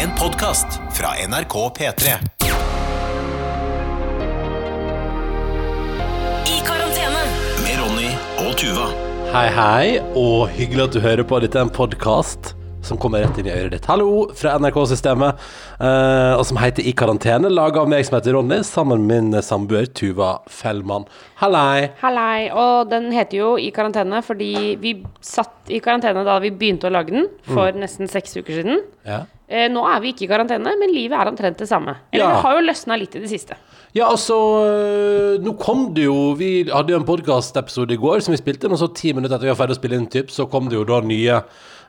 En podkast fra NRK P3. I karantene. Med Ronny og Tuva. Hei, hei, og hyggelig at du hører på. Dette er en podkast som kommer rett inn i øret ditt. Hallo fra NRK-systemet, eh, og som heter I karantene, laga av meg som heter Ronny, sammen med min samboer Tuva Fellmann. Hallei. Hallei. Og den heter jo I karantene fordi vi satt i karantene da vi begynte å lage den for nesten seks uker siden. Ja. Eh, nå er vi ikke i karantene, men livet er omtrent det samme. Eller Ja. det har jo løsna litt i det siste. Ja, altså øh, Nå kom det jo Vi hadde jo en podkastepisode i går som vi spilte inn, og så ti minutter etter vi var ferdig å spille inn, typ, så kom det jo da nye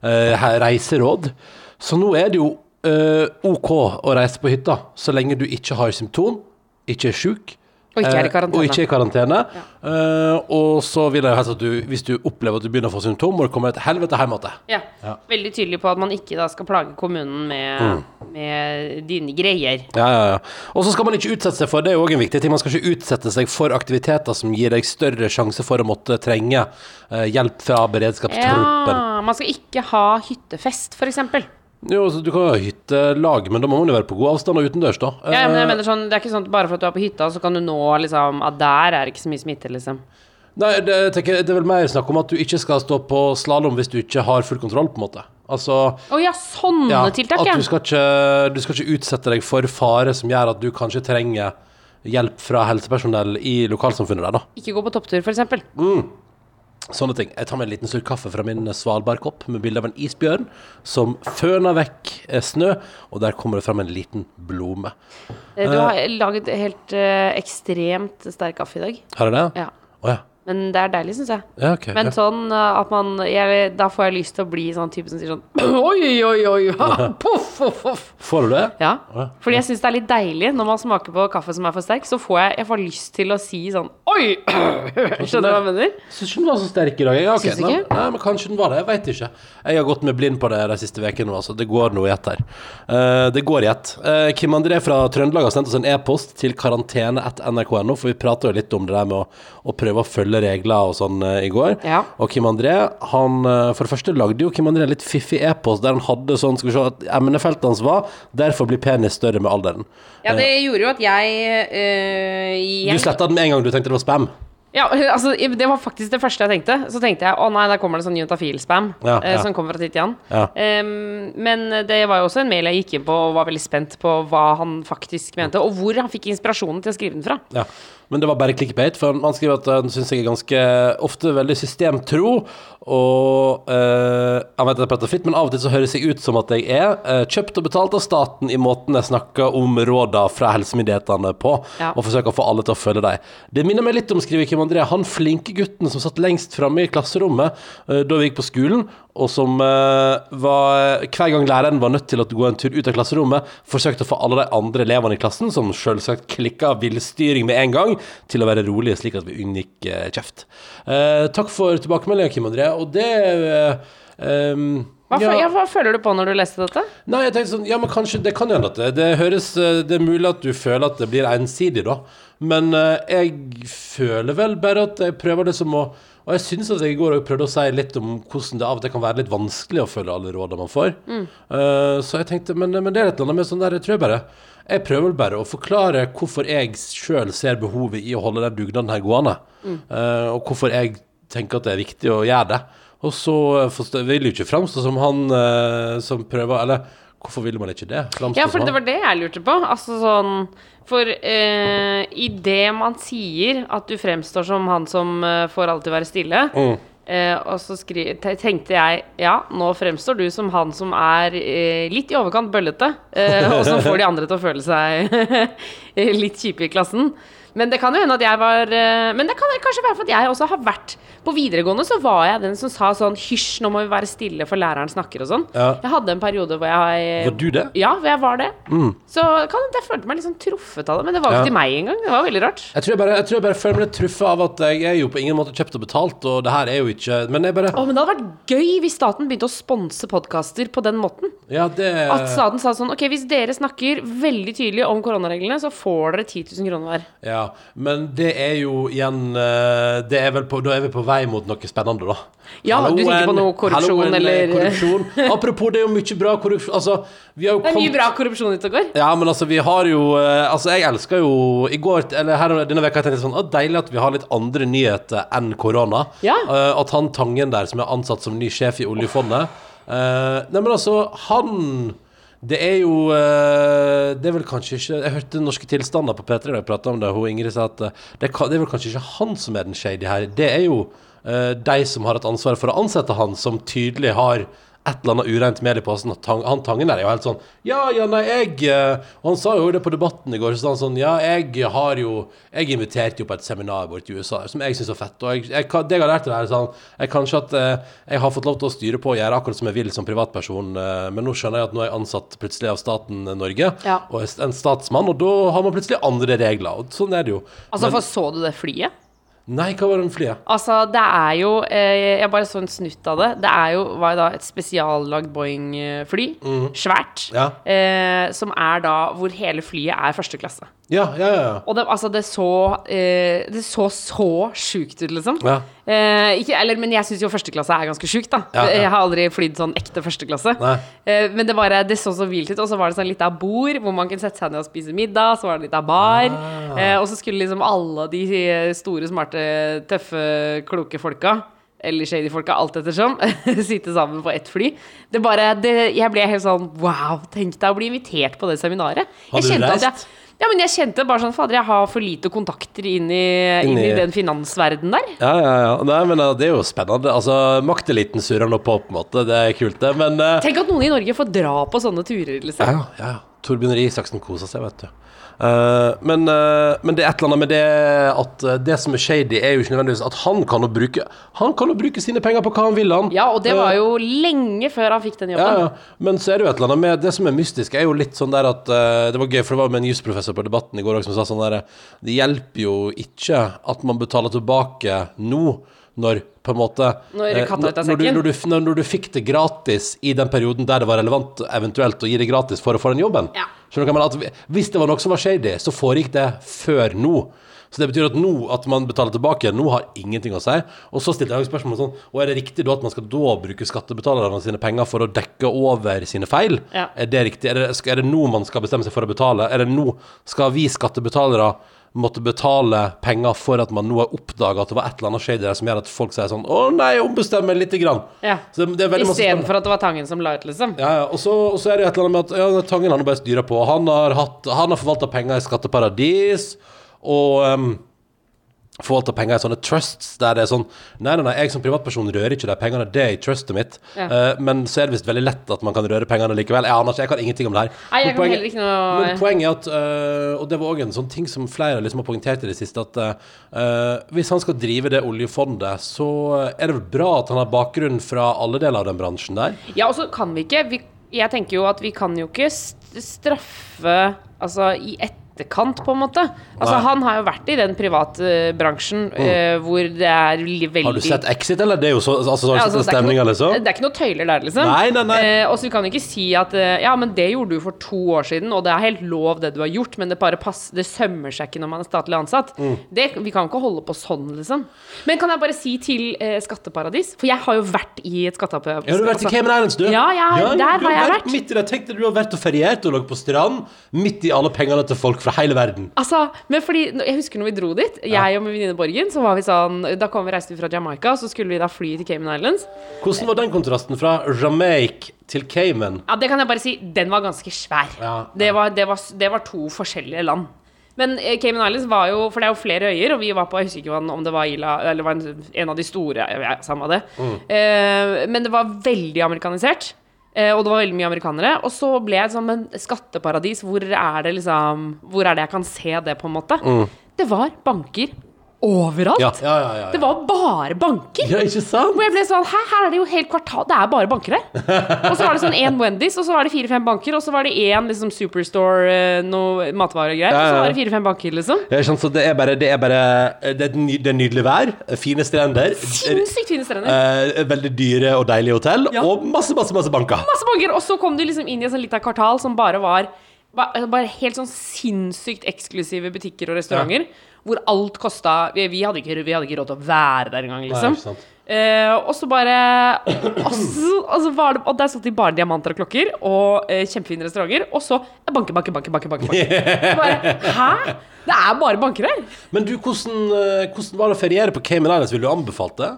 eh, reiseråd. Så nå er det jo eh, OK å reise på hytta så lenge du ikke har symptom, ikke er sjuk. Og ikke er i eh, karantene. Og ikke er i karantene. Eh, og så vil jeg helst at du, hvis du opplever at du begynner å få symptom, må et helvete hjem igjen. Ja. Ja. Veldig tydelig på at man ikke da skal plage kommunen med, med dine greier. Ja, ja, ja. Og så skal man ikke utsette seg for, det er jo også en viktig ting, man skal ikke utsette seg for aktiviteter som gir deg større sjanse for å måtte trenge uh, hjelp fra beredskapstroppen. Ja, man skal ikke ha hyttefest, f.eks. Jo, så du kan jo ha hyttelag, men da må man jo være på god avstand og utendørs, da. Ja, men jeg Eh, mener sånn, det er ikke sånn at bare for at du er på hytta, så kan du nå liksom At der er det ikke så mye smitte, liksom. Nei, det, tenker, det er vel mer snakk om at du ikke skal stå på slalåm hvis du ikke har full kontroll, på en måte. Altså Å ja, sånne ja, tiltak, at du skal, ikke, du skal ikke utsette deg for fare som gjør at du kanskje trenger hjelp fra helsepersonell i lokalsamfunnet der, da. Ikke gå på topptur, f.eks. Sånne ting. Jeg tar meg en liten slurk kaffe fra min Svalbardkopp med bilde av en isbjørn som føner vekk eh, snø, og der kommer det fram en liten blome. Eh, Du har laget helt eh, ekstremt sterk kaffe i dag. Har jeg det? Ja. Å ja. Men det er deilig, syns jeg. Ja, okay, Men ja. sånn eh, at man jeg, Da får jeg lyst til å bli sånn type som sier sånn Oi, oi, oi, poff, poff, poff. Får du det? Ja. Fordi jeg syns det er litt deilig når man smaker på kaffe som er for sterk, så får jeg, jeg får lyst til å si sånn Oi! Skjønner du hva jeg mener? Syns ikke den var så sterk i dag. Ja, okay. Nei, ikke? nei, men kanskje den var det. Jeg veit ikke. Jeg har gått med blind på det de siste ukene altså. Det går noe i ett her. Uh, det går i ett. Uh, Kim André fra Trøndelag har sendt oss en e-post til karantene.nrk.no, for vi prater jo litt om det der med å, å prøve å følge regler og sånn eh, i går. Ja. Og Kim André, han eh, For det første lagde jo Kim André en litt fiffig e-post der han hadde sånn Skal vi se at emnefeltet hans var 'Derfor blir penis større med alderen'. Ja, det gjorde jo at jeg, eh, jeg Du sletta den med en gang du tenkte det var spam. Ja, altså, det var faktisk det første jeg tenkte. Så tenkte jeg å nei, der kommer det sånn juntafil-spam Ja, eh, ja. som kommer fra Titian. Ja. Em, men det var jo også en mail jeg gikk inn på og var veldig spent på hva han faktisk mente, og hvor han fikk inspirasjonen til å skrive den fra. Ja, men det var bare clickbait, for han skriver at han syns jeg er ganske ofte veldig systemtro, og eh, Han vet at jeg prater fritt, men av og til så høres jeg ut som at jeg er eh, kjøpt og betalt av staten i måten jeg snakker om råda fra helsemyndighetene på, Ja. og forsøker å få alle til å følge dem. Det minner meg litt om, skriver Kim André, han flinke gutten som satt lengst framme i klasserommet eh, da vi gikk på skolen, og som var Hver gang læreren var nødt til å gå en tur ut av klasserommet, forsøkte å få alle de andre elevene i klassen, som selvsagt klikka villstyring med en gang, til å være rolige, slik at vi unngikk eh, kjeft. Eh, takk for tilbakemeldinga, Kim André. Og det eh, um, Hva, ja. ja, hva føler du på når du leste dette? Nei, jeg tenkte sånn, ja, men kanskje, det kan jo hende at det, det høres eh, Det er mulig at du føler at det blir ensidig, da. Men eh, jeg føler vel bare at jeg prøver det som å Og jeg syns at jeg i går også prøvde å si litt om hvordan det av og til kan være litt vanskelig å følge alle rådene man får. Eh, så jeg tenkte, men, men det er et eller annet med sånn der, jeg tror jeg bare Jeg prøver vel bare å forklare hvorfor jeg sjøl ser behovet i å holde den dugnaden her gående. Eh, og hvorfor jeg tenker at det er viktig å gjøre det. Og så vil jo ikke framstå som han uh, som prøver Eller hvorfor ville man ikke det? Framstå Ja, for det var det jeg lurte på. Altså sånn For eh, idet man sier at du fremstår som han som eh, får alltid være stille, Mm. eh, og så skri tenkte jeg ja, nå fremstår du som han som er eh, litt i overkant bøllete, eh, og som får de andre til å føle seg litt kjipe i klassen. Men det kan jo hende at jeg var eh, Men det kan kanskje være for at jeg også har vært På videregående så var jeg den som sa sånn Hysj, nå må vi være stille, for læreren snakker og sånn. Ja. Jeg hadde en periode hvor jeg Var du det? ja, hvor jeg var det. Så kan jeg følte meg litt sånn truffet av det. Men det var jo Ja. ikke til meg engang. Det var veldig rart. Jeg tror jeg, bare, jeg tror jeg bare føler meg truffet av at jeg er jo på ingen måte kjøpt og betalt, og det her er jo ikke Men jeg bare Å, men det hadde vært gøy hvis staten begynte å sponse podkaster på den måten. Ja, det At staten sa sånn Ok, hvis dere snakker veldig tydelig om koronareglene, så får dere 10 000 kroner hver. Ja, ja. Men det er jo igjen eh, det er vel på, Da er vi på vei mot noe spennende, da. Ja, du tenker på noe korrupsjon, hallo, en, eller- korrupsjon. Apropos, det er jo mye bra korrupsjon Altså, vi har jo Det er mye bra korrupsjon ute og går. Ja, men altså, vi har jo eh, Altså, jeg elsker jo I går, eller her denne veka tenkte jeg sånn Å, deilig at vi har litt andre nyheter enn korona. Ja. Uh, at han Tangen der, som er ansatt som ny sjef i oljefondet eh, Nei, men altså, han det er jo eh, Det er vel kanskje ikke Jeg hørte Norske Tilstander på P3 da jeg prata om det. Hun Ingrid sa at eh, det, det er vel kanskje ikke han som er den shady her. Det er jo eh, de som har et ansvar for å ansette han, som tydelig har et eller annet ureint med i posen. Tang, han Tangen der er jo helt sånn Ja, ja, nei, jeg eh», Og han sa jo det på Debatten i går. Så sa han sånn Ja, jeg har jo Jeg inviterte jo på et seminar borte i USA som jeg syns var fett. Og jeg, jeg, det jeg har lært det her, sånn Jeg kanskje at eh, jeg har fått lov til å styre på og gjøre akkurat som jeg vil som privatperson, eh, men nå skjønner jeg at nå er jeg ansatt plutselig av staten Norge, Ja. og er en statsmann, og da har man plutselig andre regler. Og sånn er det jo. Altså, Men- for Så du det flyet? Nei, hva var med flyet? Altså, det er jo eh, Jeg bare så en snutt av det. Det er jo var da et spesiallagd Boeing-fly. Svært. Ja. Eh, som er da Hvor hele flyet er første klasse. Ja, ja, ja. ja. Og det, altså, det så eh, Det så så sjukt ut, liksom. Ja. Eh, ikke, eller, men jeg syns jo førsteklasse er ganske sjukt, da. Ja, ja. Jeg har aldri flydd sånn ekte førsteklasse. Eh, men det, bare, det så så vilt ut. Og så var det sånn litt av bord hvor man kunne sette seg ned og spise middag. Så var det litt av bar. Ah. Eh, og så skulle liksom alle de store, smarte, tøffe, kloke folka eller shady folka, alt ettersom, sitte sammen på ett fly. Det bare, det, jeg ble helt sånn wow, tenk deg å bli invitert på det seminaret. Hadde du Jeg reist? jeg, ja, men jeg kjente bare sånn Fader, jeg har for lite kontakter inn i, inn i Inn i- den finansverdenen der. Ja, ja, ja. Nei, men det er jo spennende. Altså, Makteliten surrer nå på, på en måte. Det er kult, det. Men uh... Tenk at noen i Norge får dra på sånne turer, liksom. Ja, ja. ja. Torbjørn Røe Isaksen koser seg, vet du. Uh, men, uh, men det er et eller annet med det at uh, det som er shady, er jo ikke nødvendigvis at han kan jo bruke Han kan jo bruke sine penger på hva han vil, han. Ja, og det var jo lenge før han fikk den jobben. ja. Men så er det jo et eller annet med Det som er mystisk, er jo litt sånn der at Det var gøy, for det var med en jusprofessor på Debatten i går òg som sa sånn der Det hjelper jo ikke at man betaler tilbake nå, når på en måte Når eh, når, du, når, du, når, du fikk det gratis i den perioden der det var relevant eventuelt å gi det gratis for å få den jobben. Ja. At hvis det var noe som var shady, så foregikk det før nå. Så det betyr at nå at man betaler tilbake, nå har ingenting å si. Og så stilte jeg spørsmål sånn Og er det riktig da at man skal da bruke skattebetalerne sine penger for å dekke over sine feil? Ja. Er det riktig? Er det, er det nå man skal bestemme seg for å betale? Er det nå Skal vi skattebetalere måtte betale penger for at man nå har oppdaga at det var et eller annet shady der som gjør at folk sier sånn Å nei, ombestem meg lite grann. Ja. Er. Istedenfor at det var Tangen som la ut, liksom. Ja, ja. Og, så, og så er det jo et eller annet med at ja, Tangen han har bare styra på. Han har, hatt, han har forvalta penger i skatteparadis. Og um, forvalta penger i sånne trusts der det er sånn Nei, nei, nei, jeg som privatperson rører ikke de pengene. Det er i trustet mitt. Ja. Uh, men så er det visst veldig lett at man kan røre pengene likevel. Jeg aner ikke, jeg kan ingenting om det her. Nei, jeg Men kan poenget- ikke noe men poenget er at, uh, og det var også en sånn ting som flere liksom har poengtert i det siste, at uh, hvis han skal drive det oljefondet, så er det vel bra at han har bakgrunn fra alle deler av den bransjen der. Ja, og så kan vi ikke vi, Jeg tenker jo at vi kan jo ikke straffe Altså i etterkant, på en måte. Altså Nei. Han har jo vært i den privatbransjen uh, hvor det er veldig Har du sett Exit, eller? Det er jo så, altså, så, Ja, altså, det, er noe, liksom. det er ikke noe tøyler der, liksom. Nei, nei, nei. Uh, og så kan du ikke si at uh, Ja, men det gjorde du for to år siden, og det er helt lov, det du har gjort, men det bare pass, Det sømmer seg ikke når man er statlig ansatt. Mm. Det, vi kan ikke holde på sånn, liksom. Men kan jeg bare si til eh, skatteparadis For jeg har jo vært i et skatteparadis. Ja, du har vært i altså- Cayman Islands, du? Ja, ja, der du har jeg vært. Midt i det, Tenk deg, du har vært og feriert og ligget på strand, midt i alle pengene til folk fra hele verden. Altså, men fordi Jeg husker når vi dro dit, jeg og min venninne Borgen, så var vi sånn Da kom vi reiste vi fra Jamaica, så skulle vi da fly til Cayman Islands. Hvordan var den kontrasten fra Jamaica til Cayman? Ja, det kan jeg bare si. Den var ganske svær. Ja. Det, var, det, var, det var to forskjellige land. Men eh, Cayman Islands var jo For det er jo flere øyer, og vi var på Jeg husker ikke om det var Ila Eller var en, en av de store. Ja, samme det. Eh, men det var veldig amerikanisert. Eh, og det var veldig mye amerikanere. Og så ble jeg sånn Men skatteparadis, hvor er det liksom Hvor er det jeg kan se det, på en måte? Det var banker overalt. Ja, ja, ja. ja, Det var bare banker. ja ikke sant? Hvor jeg ble sånn Hæ, her er det jo helt kvartal Det er bare banker her. Og så var det sånn én Wendy's, og så var det fire-fem banker, og så var det én liksom Superstore, eh, noe matvarer og så var det fire-fem banker, liksom. Ja, sant, så det er bare Det er, bare, det er, ny, det er nydelig vær, fine strender, Sinnssykt fine strender. eh, veldig dyre og deilige hotell, Ja. og masse, masse, masse banker. Masse banker. Og så kom du liksom inn i et sånn lite kvartal som bare var Bare helt sånn sinnssykt eksklusive butikker og restauranter. Hvor alt kosta vi, vi, hadde ikke, vi hadde ikke råd til å være der engang, liksom. Eh, og så bare og, så, var det, og der satt de bare diamanter og klokker og eh, kjempefine restauranter. Og så banke, banke, banke. banke, banke, banke. Bare, Hæ? Det er bare banker her! Men du, hvordan, eh, hvordan var det å feriere på Cayman Islands? Ville du anbefalt det?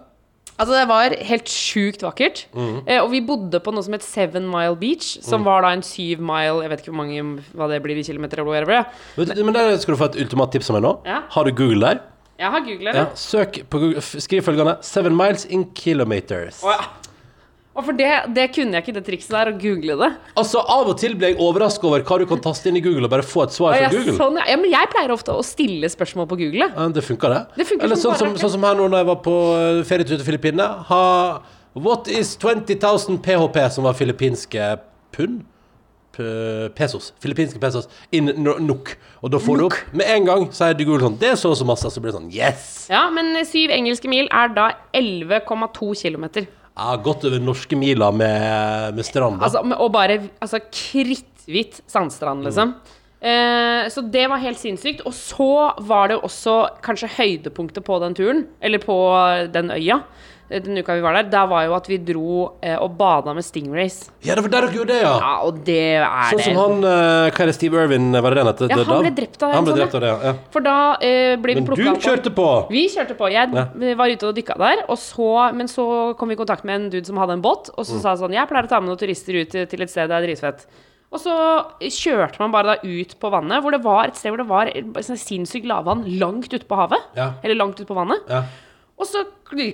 Altså Det var helt sjukt vakkert. Mm. Eh, og vi bodde på noe som het Seven Mile Beach, som var da en syv mile Jeg vet ikke hvor mange hva det blir i kilometer. eller hva du, Men der skal du få et ultimat tips av meg nå. Ja. Har du Google der? Jeg har Google det. Ja, søk på Google, skriv følgende Seven miles in kilometers. Oh, ja. Og for det, det kunne jeg ikke, det trikset der, å google det. Altså, Av og til blir jeg overraska over hva du kan taste inn i Google og bare få et svar fra Google. sånn, ja, men jeg pleier ofte å stille spørsmål på Google. Ja, det funker, det. Det funker Eller som sånn som, sånn som her nå når jeg var på eh, ferietur til Filippinene. Ha What is 20,000 PHP, som var filippinske pund? Pesos. Filippinske pesos. In nook NOK. Og da får du opp Med en gang sier du Google sånn Det er så og så masse. Så blir det sånn Yes! Ja, men syv engelske mil er da 11,2 kilometer. Ja, godt over norske miler med, med strand. da. Altså, med- og bare altså, kritthvitt sandstrand, liksom. Eh, så det var helt sinnssykt. Og så var det også kanskje høydepunktet på den turen, eller på den øya, den uka vi var der, der var jo at vi dro eh, og bada med stingrays. Ja, det var der dere gjorde det, ja. Ja, og det er Sånn som han eh, Hva er det Steve Irwin var det den het? Ja, han ble drept av det, Han ble sånn, drept av det, ja. For da eh, ble vi Men du kjørte på! Vi kjørte på. Jeg Ja. var ute og dykka der, og så, men så kom vi i kontakt med en dude som hadde en båt, og Mm. så sa han sånn Jeg pleier å ta med noen turister ut til til et sted det er dritfett. Og så kjørte man bare da ut på vannet, hvor det var et sted hvor det var sånn sinnssykt lavvann langt ute på havet. Ja. Eller langt ute på vannet. Ja. Og så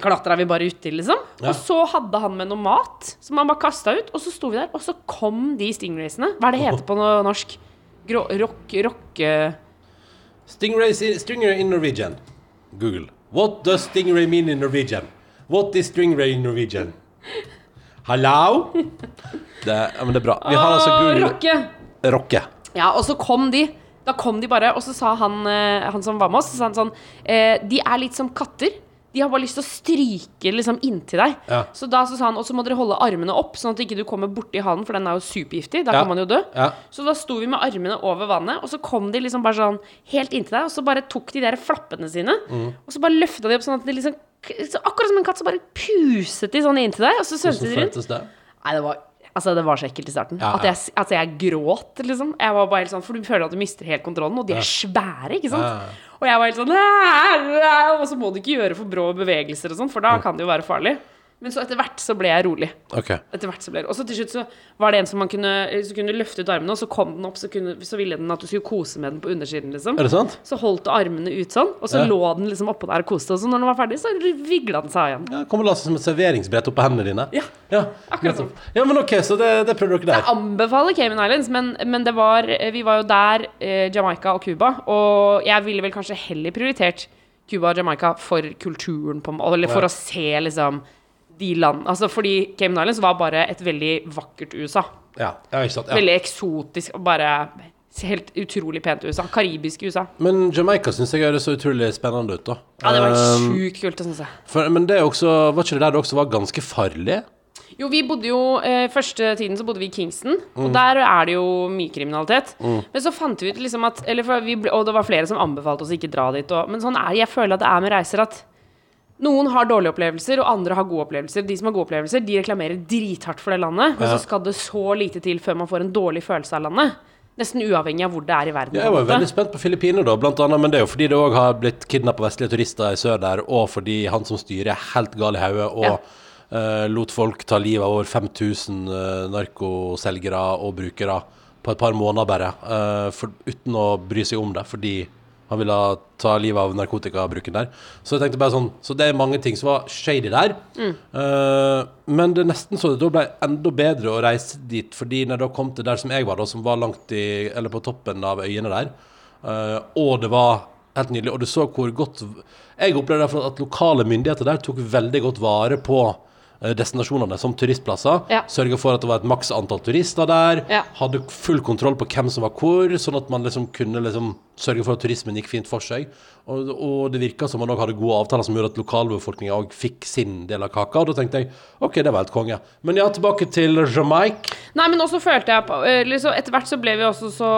klatra vi bare uti, liksom. Ja. Og så hadde han med noe mat som han bare kasta ut, og så sto vi der, og så kom de stingraysene. Hva er det heter på noe norsk? Grå, rock, rock Stingray, stingray in Norwegian. Google. What does stingray mean in Norwegian? What is stingray in Norwegian? Hallo? Det, ja, men det er bra. Vi har altså Google Rocke! Rocke. Ja, og så kom de. Da kom de bare, og så sa han, eh, han som var med oss, så sa han sånn eh, De er litt som katter. De har bare lyst til å stryke liksom inntil deg. Ja. Så da så sa han, og så må dere holde armene opp, sånn at ikke du kommer borti hanen, for den er jo supergiftig. Da Ja. kan man jo dø. Ja. Så da sto vi med armene over vannet, og så kom de liksom bare sånn helt inntil deg, og så bare tok de der flappene sine, Mm. og så bare løfta de opp sånn at de liksom så Akkurat som en katt, så bare puset de sånn inntil deg, og så svømte de rundt. det? Nei, det var Altså, det var så ekkelt i starten. Ja, At, jeg, altså, jeg gråt, liksom. Jeg var bare helt sånn, For du føler at du mister helt kontrollen, og de er svære, ikke sant. Ja. Og jeg var helt sånn Og så må du ikke gjøre for brå bevegelser og sånn, for da kan det jo være farlig. Men så etter hvert så ble jeg rolig. Okay. Etter hvert så ble jeg Og så til slutt så var det en som man kunne Så kunne løfte ut armene, og så kom den opp, så, kunne, så ville den at du skulle kose med den på undersiden, liksom. Er det sant? Så holdt du armene ut sånn, og så Ja. lå den liksom oppå der og koste, og så når den var ferdig, så vigla den seg igjen. Ja, Kommer la seg som et serveringsbrett oppå hendene dine? Ja. ja Akkurat sånn. Ja, men ok, så det, det prøvde dere Jeg der. anbefaler Cayman Islands, men, men det var Vi var jo der, eh, Jamaica og Cuba, og jeg ville vel kanskje heller prioritert Cuba og Jamaica for kulturen, på, eller for Ja. å se liksom de land Altså fordi Cayman Islands var bare et veldig vakkert USA. Ja, ja ikke sant. Ja. Veldig eksotisk og bare helt utrolig pent USA. Karibisk USA. Men Jamaica syns jeg høres så utrolig spennende ut, da. Ja, det var Um, sjukt kult, syns jeg. for, men det er også Var ikke det der det også var ganske farlig? Jo, vi bodde jo eh, Første tiden så bodde vi i Kingston, Mm. og der er det jo mye kriminalitet. Men så fant vi ut liksom at eller for vi ble, Og det var flere som anbefalte oss ikke dra dit. Og, men sånn er det, jeg føler at det er med reiser at noen har dårlige opplevelser, og andre har gode opplevelser. De som har gode opplevelser, de reklamerer drithardt for det landet, men så skal det så lite til før man får en dårlig følelse av landet. Nesten uavhengig av hvor det er i verden. Ja, jeg var veldig spent på Filippinene, da, blant annet. Men det er jo fordi det òg har blitt kidnappa vestlige turister i sør der, og fordi han som styrer, er helt gal i hodet og Ja. uh, lot folk ta livet av over 5000 uh, narkoselgere og brukere på et par måneder bare, uh, for, uten å bry seg om det, fordi han ville ta livet av narkotikabruken der. Så jeg tenkte bare sånn Så det er mange ting som var shady der. Eh, men det er nesten så det da ble enda bedre å reise dit, fordi når jeg da kom til der som jeg var, da, som var langt i Eller på toppen av øyene der, uh, og det var helt nydelig, og du så hvor godt Jeg opplevde derfor at lokale myndigheter der tok veldig godt vare på destinasjonene som turistplasser. Ja. Sørga for at det var et maks antall turister der. Ja. Hadde full kontroll på hvem som var hvor, sånn at man liksom kunne liksom sørge for at turismen gikk fint for seg. Og, og det virka som man òg hadde gode avtaler som gjorde at lokalbefolkninga òg fikk sin del av kaka. Og da tenkte jeg OK, det var helt konge. Men ja, tilbake til Jamaica. Nei, men også følte jeg på liksom, Etter hvert så ble vi også så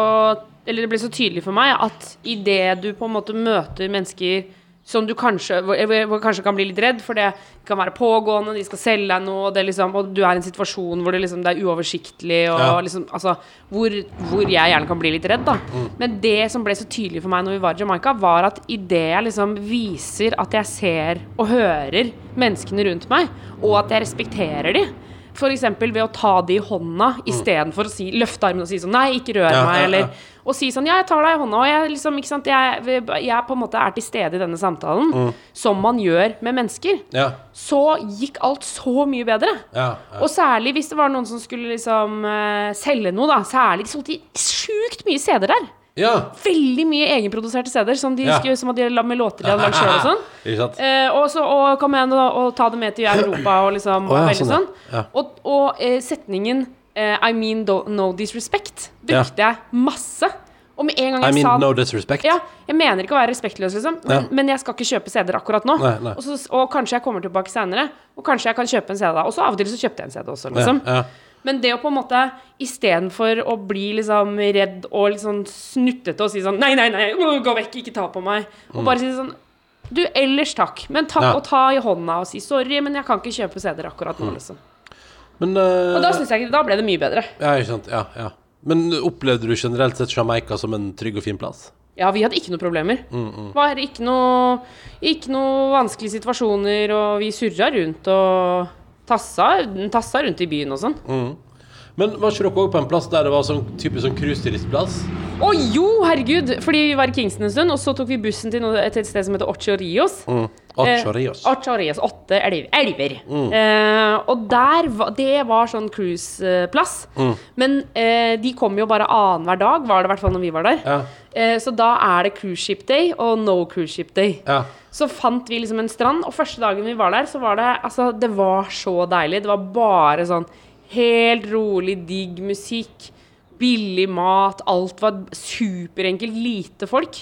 Eller det ble så tydelig for meg at idet du på en måte møter mennesker som du kanskje hvor, kanskje kan bli litt redd, for det kan være pågående, de skal selge deg noe, liksom, og du er i en situasjon hvor det, liksom, det er uoversiktlig, og Ja. liksom Altså hvor, hvor jeg gjerne kan bli litt redd, da. Men det som ble så tydelig for meg når vi var i Jamaica, var at idet jeg liksom viser at jeg ser og hører menneskene rundt meg, og at jeg respekterer de F.eks. ved å ta det i hånda istedenfor å si, løfte armen og si sånn Nei, ikke rør Ja, meg. Eller ja. og si sånn Ja, jeg tar deg i hånda, og jeg liksom Ikke sant. Jeg, jeg på en måte er til stede i denne samtalen, som man gjør med mennesker. Ja. Så gikk alt så mye bedre. Ja, ja. Og særlig hvis det var noen som skulle liksom eh, selge noe, da. Særlig de solgte sjukt mye CD-er der. Ja. Veldig mye egenproduserte CD-er som de Ja. som de med låter de hadde lansert og sånn. Eh, og, så, og kom igjen og, og ta det med til Europa og liksom oh, ja, sånn, sånn. Og, og eh, setningen eh, I mean do, no disrespect brukte jeg masse. Og med en gang I mean sa no disrespect. ja, jeg mener ikke å være respektløs, liksom, men, men jeg skal ikke kjøpe CD-er akkurat nå. Nei, nei. Og, så, og kanskje jeg kommer tilbake senere, og kanskje jeg kan kjøpe en CD. Og så av og til så kjøpte jeg en CD også, liksom. Ja, ja. Men det å på en måte istedenfor å bli liksom redd og sånn snuttete og si sånn Nei, nei, nei, øh, gå vekk, ikke ta på meg. Og bare si sånn Du, ellers takk. Men ta, Mm. Ja. og ta i hånda og si sorry, men jeg kan ikke kjøpe CD-er akkurat Mm. nå, liksom. Men uh, Og da syns jeg Da ble det mye bedre. Ja, ikke sant. Ja, ja. Men opplevde du generelt sett Jamaica som en trygg og fin plass? Ja, vi hadde ikke noe problemer. Mm, Var ikke noe Ikke noe vanskelige situasjoner, og vi surra rundt og tassa, tassa rundt i byen og sånn. Mm. Men var ikke dere òg på en plass der det var sånn typisk sånn cruiseturistplass? Å jo, herregud! Fordi vi var i Kingston en stund, og så tok vi bussen til, noe, til et sted som heter Ocho Rios. Mm. Ocho Rios. Eh, Ocho Rios, åtte elver. elver. Eh, og der var, det var sånn cruiseplass. Men eh, de kom jo bare annenhver dag, var det i hvert fall når vi var der. Ja. Eh, så da er det cruise ship day og no cruise ship day. Ja. Så fant vi liksom en strand, og første dagen vi var der, så var det Altså, det var så deilig. Det var bare sånn helt rolig, digg musikk. Billig mat, alt var superenkelt, lite folk.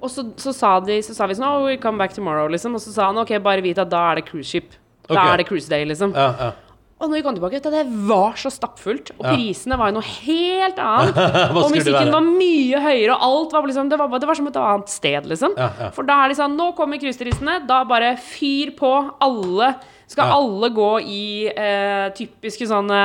Og så, så, sa de, så sa vi sånn Oh, we come back tomorrow, liksom. Og så sa han ok, bare vit at da er det cruise ship. Da okay. er det cruise day, liksom. Ja, ja. Og når vi kom tilbake, det var så stappfullt. Og prisene var jo noe helt annet. Og musikken var mye høyere, og alt var liksom Det var, det var som et annet sted, liksom. Ja, ja. For da er de sånn Nå kommer cruiseturistene, da bare fyr på. Alle Skal Ja. alle gå i eh, typiske sånne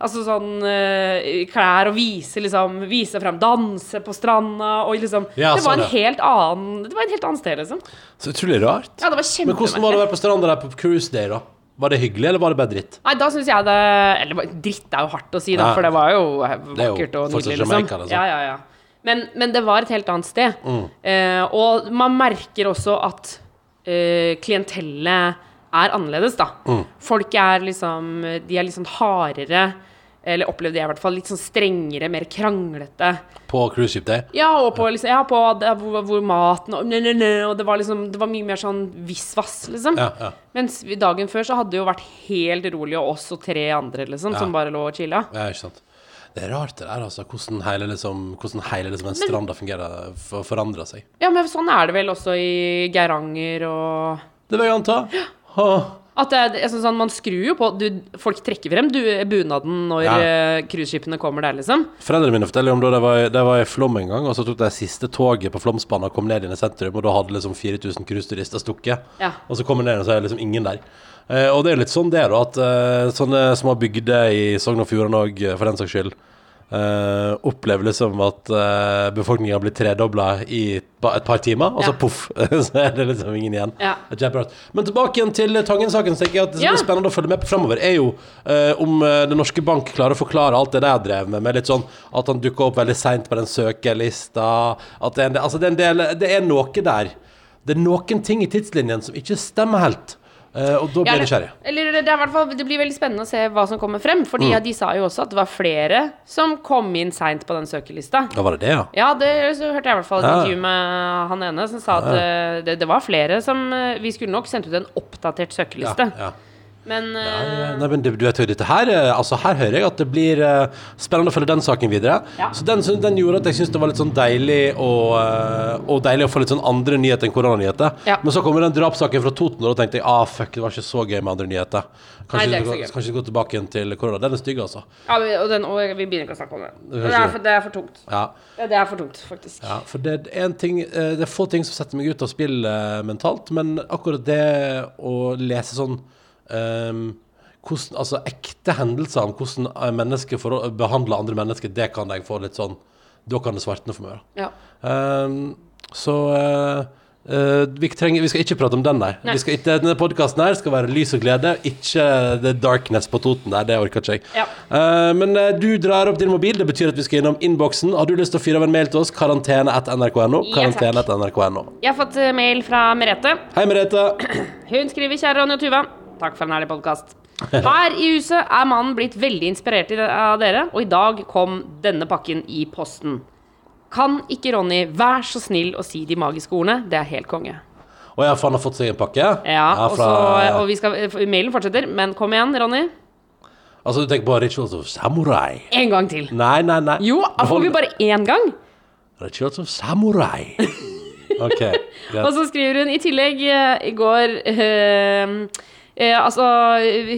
Altså sånn uh, klær og vise liksom Vise frem, danse på stranda og liksom Ja, Det var sånn, en helt annen Det var en helt annen sted, liksom. Så utrolig rart. Ja, det var Men hvordan var det å være på stranda der på cruise day, da? Var det hyggelig, eller var det bare dritt? Nei, da syns jeg det Eller dritt er jo hardt å si, da, for det var jo vakkert jo og nydelig, liksom. liksom. Ja, ja, ja. Men, men det var et helt annet sted. Mm. Eh, og man merker også at eh, klientellet er annerledes, da. Mm. Folk er liksom De er litt sånn hardere. Eller opplevde jeg i hvert fall. Litt sånn strengere, mer kranglete. På cruise ship day? Ja, og på, liksom, ja, på det, hvor, hvor maten og, nø, nø, nø, og det var liksom Det var mye mer sånn visvas, liksom. Ja, ja. Mens dagen før så hadde det jo vært helt rolig, og oss og tre andre, liksom, som bare lå og chilla. Ja, ikke sant. Det er rart det der, altså. Hvordan hele, liksom, hvordan hele liksom, den stranda fungerer, for, forandrer seg. Ja, men sånn er det vel også i Geiranger og Det vil jeg anta. Ha. At det, er- altså, sånn, Man skrur jo på du, Folk trekker frem du, bunaden når Ja. eh, kommer der, liksom. Foreldrene mine forteller om da de var, de var i Flom en gang, og så tok de siste toget på Flåmsbanen og kom ned inn i sentrum, og da hadde liksom 4000 cruiseturister stukket. Ja. Og så kommer de ned, og så er det liksom ingen der. Eh, og det er litt sånn det, da, at eh, sånne små bygder i Sogn og Fjordane òg, for den saks skyld, eh, opplever liksom at uh, befolkninga blir tredobla i et par timer, og så Ja. poff, så er det liksom ingen igjen. Ja. Men tilbake igjen til Tangen-saken. tenker jeg at Det som Ja. er spennende å følge med på fremover, er jo uh, om uh, Den norske bank klarer å forklare alt det de har drevet med, med litt sånn at han dukker opp veldig seint på den søkerlista. At det er, del- altså det, er en del, det er noe der. Det er noen ting i tidslinjen som ikke stemmer helt. Eh, og da blir Ja, jeg nysgjerrig. eller det, fall, det blir veldig spennende å se hva som kommer frem. Fordi Mm. ja, de sa jo også at det var flere som kom inn seint på den søkerlista. Ja, var det det, ja? Ja, det så hørte jeg i hvert fall et Ja. intervju med han ene som sa at eh, det, det var flere som eh, Vi skulle nok sendt ut en oppdatert Ja, søkerliste. ja. Ja, eh, ja. Nei, men du, du vet jo, dette her eh, Altså, her hører jeg at det blir uh, spennende å følge den saken videre. Ja. Så den, den gjorde at jeg syntes det var litt sånn deilig og, uh, og deilig å få litt sånn andre nyheter enn koronanyheter. Ja. Men så kommer den drapssaken fra Toten, og da tenkte jeg ah, fuck, det var ikke så gøy med andre nyheter. Kanskje, Nei, det gøy. kanskje gå tilbake igjen til korona. Den er stygg, altså. ja, og, den, og vi begynner ikke å snakke om det. Det er Det er for, det er for tungt. Ja. Det er for tungt, faktisk. Ja, for det er, en ting, det er få ting som setter meg ut av spill mentalt, men akkurat det å lese sånn ehm, hvordan, Altså ekte hendelser om hvordan eh, mennesker forhold- behandler andre mennesker, det kan jeg få litt sånn Da kan det svartne for meg. Ja. Um, så uh, uh, vi, trenger, vi skal ikke prate om den, nei. Nei. Vi skal denne podkasten her skal være lys og glede, ikke the darkness på Toten der. Det orker ikke jeg. Ja. Uh, men du drar opp din mobil, det betyr at vi skal innom innboksen. Har du lyst til å fyre av en mail til oss? Karantene.nrk.no. Ja, takk. Karantene.nrk.no. Jeg har fått mail fra Merete. Hei, Merete. Hun skriver kjære Ronny og Tuva. Takk for en herlig podkast. Her i huset er mannen blitt veldig inspirert av dere, og i dag kom denne pakken i posten. Kan ikke Ronny vær så snill å si de magiske ordene? Det er helt konge. Å ja, for han har fått seg en pakke? Ja, og, så, og vi skal, mailen fortsetter, men kom igjen, Ronny. Altså, du tenker på Rituals of Samurai? En gang til. Nei, nei, nei. Jo, får vi bare én gang? Rituals of Samurai. OK. Og så skriver hun i tillegg eh, i går eh, eh, altså,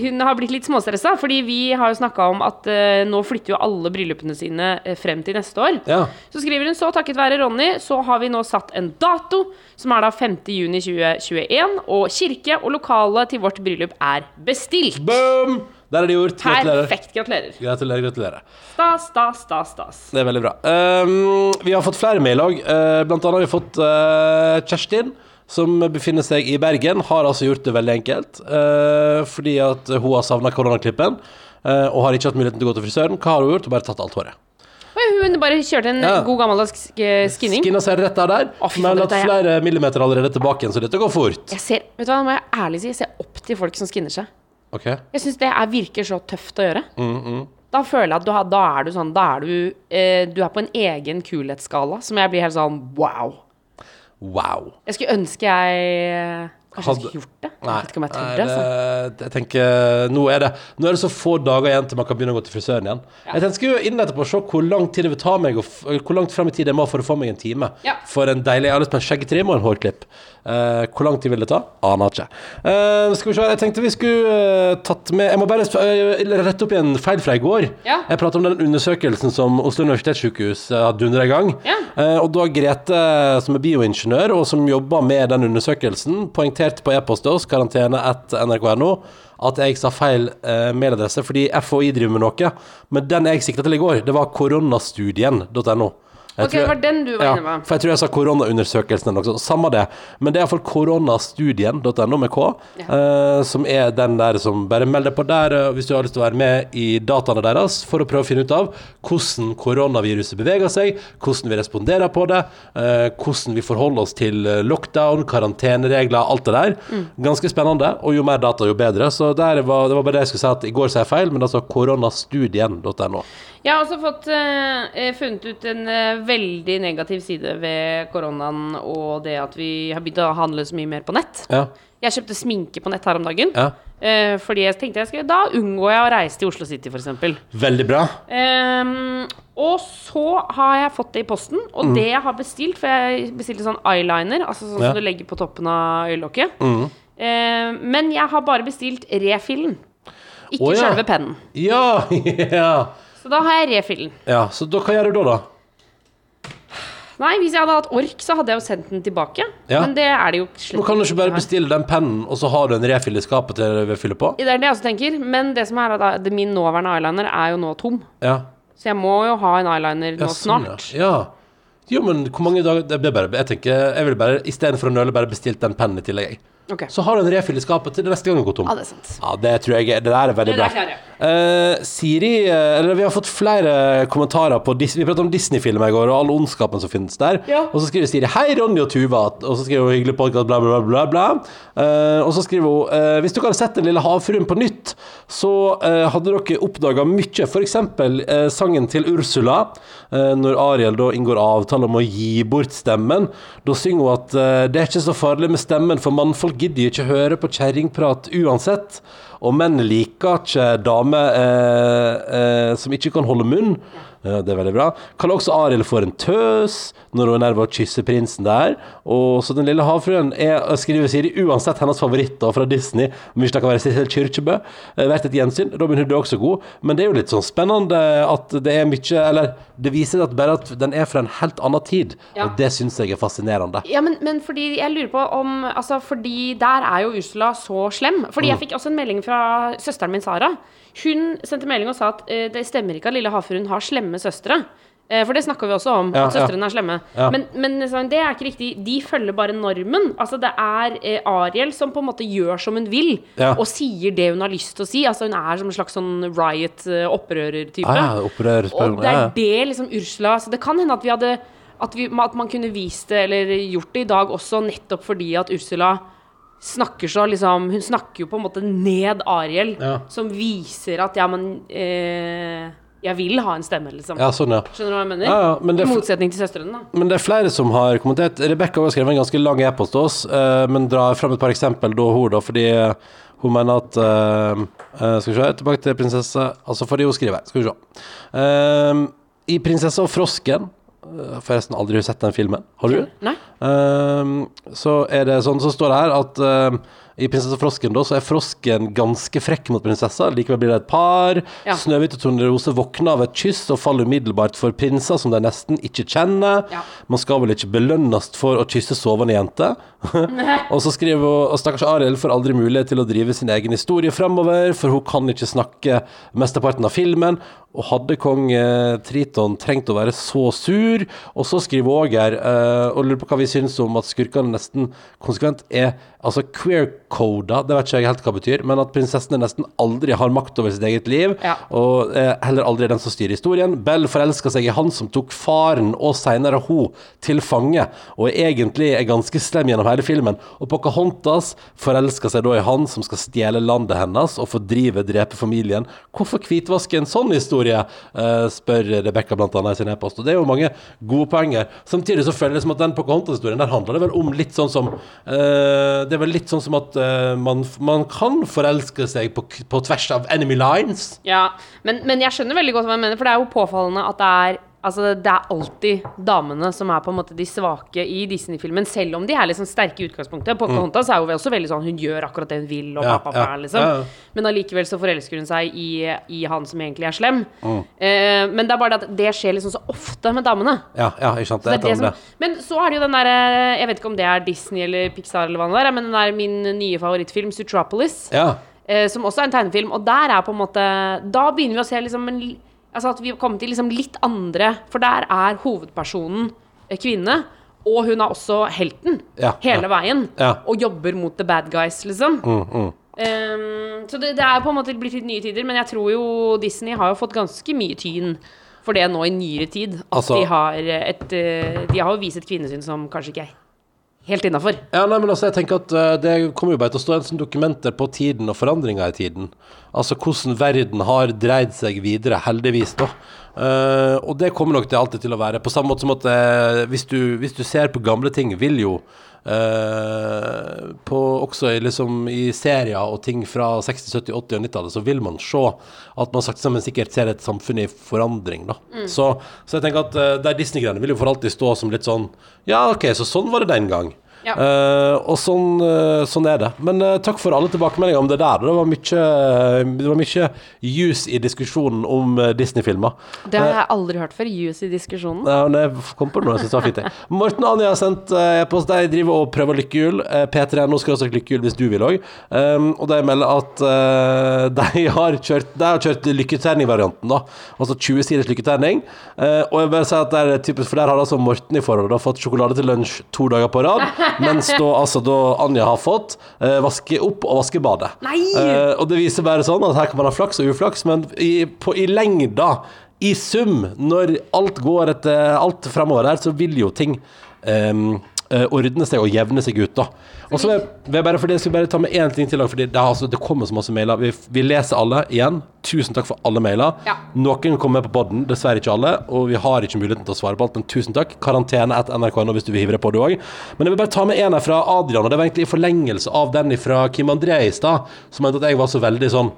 hun har blitt litt småstressa, fordi vi har jo snakka om at eh, nå flytter jo alle bryllupene sine eh, frem til neste år. Ja. Så skriver hun så takket være Ronny, så har vi nå satt en dato, som er da 5. juni 2021, og kirke og lokale til vårt bryllup er bestilt. Boom! Der er det gjort. Gratulerer. Perfekt. Gratulerer. Gratulerer, gratulerer. Stas, stas, stas, stas. Det er veldig bra. Um, vi har fått flere mail òg. Uh, blant annet har vi fått uh, Kjerstin, som befinner seg i Bergen. Har altså gjort det veldig enkelt. Uh, fordi at hun har savna koronaklippen. Uh, og har ikke hatt muligheten til å gå til frisøren. Hva har hun gjort? Hun har bare tatt alt håret. Hun bare kjørte en Ja. god gammeldags skinning. Skinna seg rett av der. Oh, men hatt er- flere millimeter allerede tilbake igjen, så dette går fort. Jeg ser, vet du hva, må jeg ærlig si, jeg ser opp til folk som skinner seg. Okay. Jeg syns det er, virker så tøft å gjøre. Da føler jeg at du har, da er du sånn Da er du eh, Du er på en egen kulhetsskala som jeg blir helt sånn wow. Wow. Jeg skulle ønske jeg eh, Kanskje jeg Hadde- skulle gjort det? Jeg vet ikke om jeg tør det. Altså. jeg tenker nå er, det, nå er det så få dager igjen til man kan begynne å gå til frisøren igjen. Jeg tenker jo inn etterpå og se hvor lang tid det vil ta meg, hvor langt frem i tid jeg må for å få meg en time. Ja. For en deilig Jeg har lyst på en skjeggetrim og en hårklipp. Uh, hvor lang tid vil det ta? Aner ikke. Uh, skal vi se, jeg tenkte vi skulle uh, tatt med Jeg må bare rette opp i en feil fra i går. Ja. Jeg pratet om den undersøkelsen som Oslo universitetssykehus har dundra i gang. Ja. Og da Grete, som er bioingeniør, og som jobber med den undersøkelsen, poengterte på e-post til oss, karantene.nrk.no, at jeg sa feil eh, mailadresse fordi FHI driver med noe. Men den jeg sikta til i går, det var koronastudien.no. Jeg Ok, det var den du var ja, inne med. For jeg tror jeg sa koronaundersøkelsen eller noe sånt. Samme det. Men det er iallfall koronastudien.no med K, eh, som er den der som bare melder på der eh, hvis du har lyst til å være med i dataene deres for å prøve å finne ut av hvordan koronaviruset beveger seg, hvordan vi responderer på det, eh, hvordan vi forholder oss til lockdown, karanteneregler, alt det der. Mm. Ganske spennende, og jo mer data, jo bedre. Så var, det var bare det jeg skulle si at i går sa jeg feil, men altså koronastudien.no. Jeg har også fått eh, eh, funnet ut en eh, veldig negativ side ved koronaen og det at vi har begynt å handle så mye mer på nett. Ja. Jeg kjøpte sminke på nett her om dagen. ja. eh, fordi jeg tenkte jeg skulle, da unngår jeg å reise til Oslo City, f.eks. Veldig bra. Um, og så har jeg fått det i posten, og det jeg har bestilt For jeg bestilte sånn eyeliner, altså sånn Mm. Ja. Mm. som du legger på toppen av øyelokket. Eh, men jeg har bare bestilt refillen, ikke Å, ja. selve pennen. Ja, ja. Så da har jeg refillen. Ja, så da, hva gjør du da, da? Nei, hvis jeg hadde hatt ork, så hadde jeg jo sendt den tilbake. Ja. Men det er det jo slett Men kan du ikke bare bestille den pennen, og så har du en refill i skapet til å fylle på? Det er det jeg også tenker. Men det som er at min nåværende eyeliner er jo nå tom. Ja. Så jeg må jo ha en eyeliner ja nå sånn, snart. Ja. ja. Jo, men hvor mange dager det blir bare, Jeg tenker, jeg vil bare istedenfor å nøle, bare bestilt den pennen i tillegg. Jeg. Ok. Så har du en refill i skapet til neste gang du går tom. Ja, det er sant. Ja, det tror jeg Det der er veldig bra. Eh, Siri uh, Eller vi har fått flere kommentarer på Dis Vi pratet om Disney-filmer i går, og all ondskapen som finnes der. Ja. Og så skriver Siri 'Hei, Ronny og Tuva', og så skriver hun 'hyggelig podkast', bla, bla, bla, bla. Eh, og så skriver hun eh, 'Hvis dere hadde sett Den lille havfruen på nytt, så hadde dere oppdaga mye'. F.eks. Uh, sangen til Ursula, når Ariel da inngår avtale om å gi bort stemmen. Da synger hun at 'det er ikke så farlig med stemmen, for mannfolk folk gidder ikke høre på kjerringprat uansett. Og menn liker ikke damer eh, eh, som ikke kan holde munn. Ja, det er veldig bra. Kaller også Arild for en tøs når hun er nær ved å kysse prinsen der. Og så Den lille havfruen er, skriver Siri, uansett hennes favoritter fra Disney, det kan være Sissel Kyrkjebø. Vært Verdt et gjensyn. Robin Hood er også god. Men det er jo litt sånn spennende at det er mye Eller det viser at bare at den er fra en helt annen tid. Ja. Og det syns jeg er fascinerende. Ja, men, men fordi jeg lurer på om Altså, fordi der er jo Ursula så slem. Fordi Mm. jeg fikk også en melding fra søsteren min, Sara. Hun sendte melding og sa at eh, det stemmer ikke at lille havfruen har slemme søstre. Eh, for det snakka vi også om, Ja, at søstrene er slemme. Ja. Men, men liksom, det er ikke riktig. De følger bare normen. Altså, det er eh, Ariel som på en måte gjør som hun vil, Ja. og sier det hun har lyst til å si. Altså, hun er som en slags sånn riot-opprører-type. Ah, ja, opprør, Og det er det liksom Ursula Så det kan hende at vi hadde at, vi, at man kunne vist det eller gjort det i dag også, nettopp fordi at Ursula snakker så liksom Hun snakker jo på en måte ned Ariel, Ja. som viser at ja, men eh, Jeg vil ha en stemme, liksom. Ja, sånn, ja. Skjønner du hva jeg mener? Ja, ja, men I motsetning til søstrene, da. Men det er flere som har kommentert. Rebekka har skrevet en ganske lang e-post til oss, uh, men drar fram et par eksempel da hun, da, fordi eh, hun mener at uh, Skal vi se, tilbake til prinsesse Altså fordi hun skriver. Skal vi se. I 'Prinsesse og frosken' Forresten aldri sett den filmen. Har du? Nei? Så er det sånn, så står det her at i 'Prinsesse frosken' da, så er frosken ganske frekk mot prinsessa. Likevel blir det et par. Ja. Snøhvit og Tornerose våkner av et kyss og faller umiddelbart for prinser som de nesten ikke kjenner. Ja. Man skal vel ikke belønnes for å kysse sovende jente? og så skriver hun og stakkars Arild får aldri mulighet til å drive sin egen historie fremover, for hun kan ikke snakke mesteparten av filmen. Og hadde kong eh, Triton trengt å være så sur? Og så skriver hun òg her, eh, og lurer på hva vi syns om at skurkene nesten konsekvent er altså queer-coda, det vet ikke jeg helt hva det betyr, men at prinsessene nesten aldri har makt over sitt eget liv, Ja. og eh, heller aldri er den som styrer historien. Bell forelska seg i han som tok faren og senere hun til fange, og egentlig er ganske slem gjennom hele filmen. Og Pocahontas forelska seg da i han som skal stjele landet hennes og fordrive, drepe familien. Hvorfor hvitvaske en sånn historie, eh, spør Rebekka blant annet i sin e-post. Og det er jo mange gode poenger. Samtidig så føler jeg som at den Pocahontas-historien, der handler det vel om litt sånn som eh, Det er vel litt sånn som at uh, man, man kan forelske seg på, på tvers av enemy lines. Ja, men, men jeg skjønner veldig godt hva jeg mener, for det er jo påfallende at det er Altså, det er alltid damene som er på en måte de svake i Disney-filmen, selv om de er liksom sterke i utgangspunktet. Pocahontas er jo også veldig sånn hun gjør akkurat det hun vil, og Ja, pappa, ja, liksom. ja. Men allikevel så forelsker hun seg i, i han som egentlig er slem. Mm. Eh, men det er bare det at det skjer liksom så ofte med damene. Ja, ja, ikke sant. Så Det er det som, men så er det jo den derre Jeg vet ikke om det er Disney eller Pixar eller hva det er, men den er min nye favorittfilm, Sutropolis, Ja. Eh, som også er en tegnefilm. Og der er på en måte Da begynner vi å se liksom en, Altså at vi kommer til liksom litt andre For der er hovedpersonen eh, kvinne. Og hun er også helten Ja, hele ja. veien. Ja. Og jobber mot the bad guys, liksom. Mm, Um, så det, det er på en måte blitt litt nye tider. Men jeg tror jo Disney har jo fått ganske mye tyn for det nå i nyere tid. At Altså- de har et eh, De har jo vist et kvinnesyn som kanskje ikke er helt innafor. Ja, nei, men altså, jeg tenker at uh, Det kommer jo bare til å stå en sånn dokumenter på tiden og forandringer i tiden. Altså hvordan verden har dreid seg videre, heldigvis. da. Uh, og det kommer nok til alltid til å være. På samme måte som at uh, hvis, du, hvis du ser på gamle ting, vil jo eh, på, Også i, liksom, i serier og ting fra 60-, 70-, 80- og 90-tallet, så vil man se at man sakte, men sikkert ser et samfunn i forandring. da. Så, så jeg tenker at uh, der Disney-greiene vil jo for alltid stå som litt sånn Ja, OK, så sånn var det den gang. Ja. Uh, og sånn, uh, sånn er det. Men uh, takk for alle tilbakemeldinger om det der. Det var mye, det var mye juice i diskusjonen om Disney-filmer. Det har jeg aldri hørt før. Juice i diskusjonen. Ja, men jeg kom på noe jeg synes var fint. jeg. Morten og Anja har sendt e-post. de driver og prøver lykkehjul. Uh, P3.no skal også lykkehjul hvis du vil òg. Um, og de melder at de har kjørt De har kjørt lykketerningvarianten, da. Altså 20 siders lykketerning. Og jeg vil si at det er typisk, for der har altså Morten i forholdet da fått sjokolade til lunsj to dager på rad, mens da altså da Anja har fått eh, vaske opp og vaske badet. Eh, og det viser bare sånn at her kan man ha flaks og uflaks, men i, på, i lengda, i sum, når alt går etter alt framover her, så vil jo ting eh, ordne seg og jevne seg ut, da. Og så vil jeg- vil jeg bare, fordi jeg skal bare ta med én ting til, fordi det, altså, det kommer så masse mailer. Vi, vi leser alle igjen. Tusen takk for alle mailer. Ja. Noen kommer med på podden, dessverre ikke alle. Og vi har ikke muligheten til å svare på alt, men tusen takk. Karantene etter nrk.no hvis du vil hive deg på du òg. Men jeg vil bare ta med en her fra Adrian, og det var egentlig i forlengelse av den fra Kim André i stad, som mente at jeg var så veldig sånn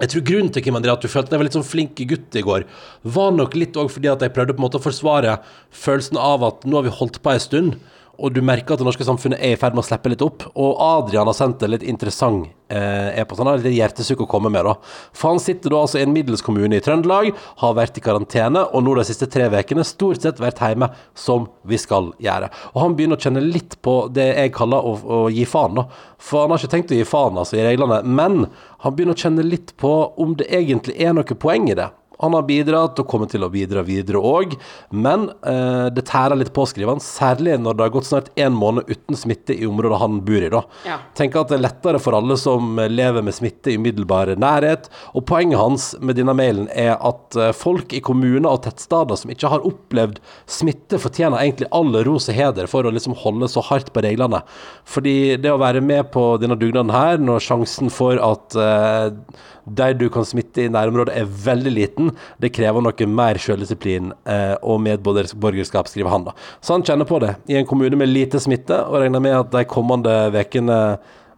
jeg tror grunnen til Kim André at du følte deg litt sånn flink gutt i går, var nok litt òg fordi at jeg prøvde på en måte å forsvare følelsen av at nå har vi holdt på ei stund, og du merker at det norske samfunnet er i ferd med å slippe litt opp. Og Adrian har sendt en litt interessant eh, e-post. Han har litt hjertesukk å komme med, da. For han sitter da altså i en middels kommune i Trøndelag, har vært i karantene, og nå de siste tre ukene stort sett vært hjemme som vi skal gjøre. Og han begynner å kjenne litt på det jeg kaller å, å gi faen, da. For han har ikke tenkt å gi faen, altså, i reglene, men han begynner å kjenne litt på om det egentlig er noe poeng i det. Han har bidratt og kommer til å bidra videre òg, men eh, det tærer litt på, skriver han. Særlig når det har gått snart en måned uten smitte i området han bor i. da. Ja. Tenker at det er lettere for alle som lever med smitte i umiddelbar nærhet. Og poenget hans med denne mailen er at eh, folk i kommuner og tettsteder som ikke har opplevd smitte, fortjener egentlig all ros og heder for å liksom holde så hardt på reglene. Fordi det å være med på denne dugnaden her, når sjansen for at eh, der du kan smitte i nærområdet er veldig liten, det krever noe mer selvdisiplin eh, og medborgerskap, skriver han da. Så han kjenner på det i en kommune med lite smitte, og regner med at de kommende ukene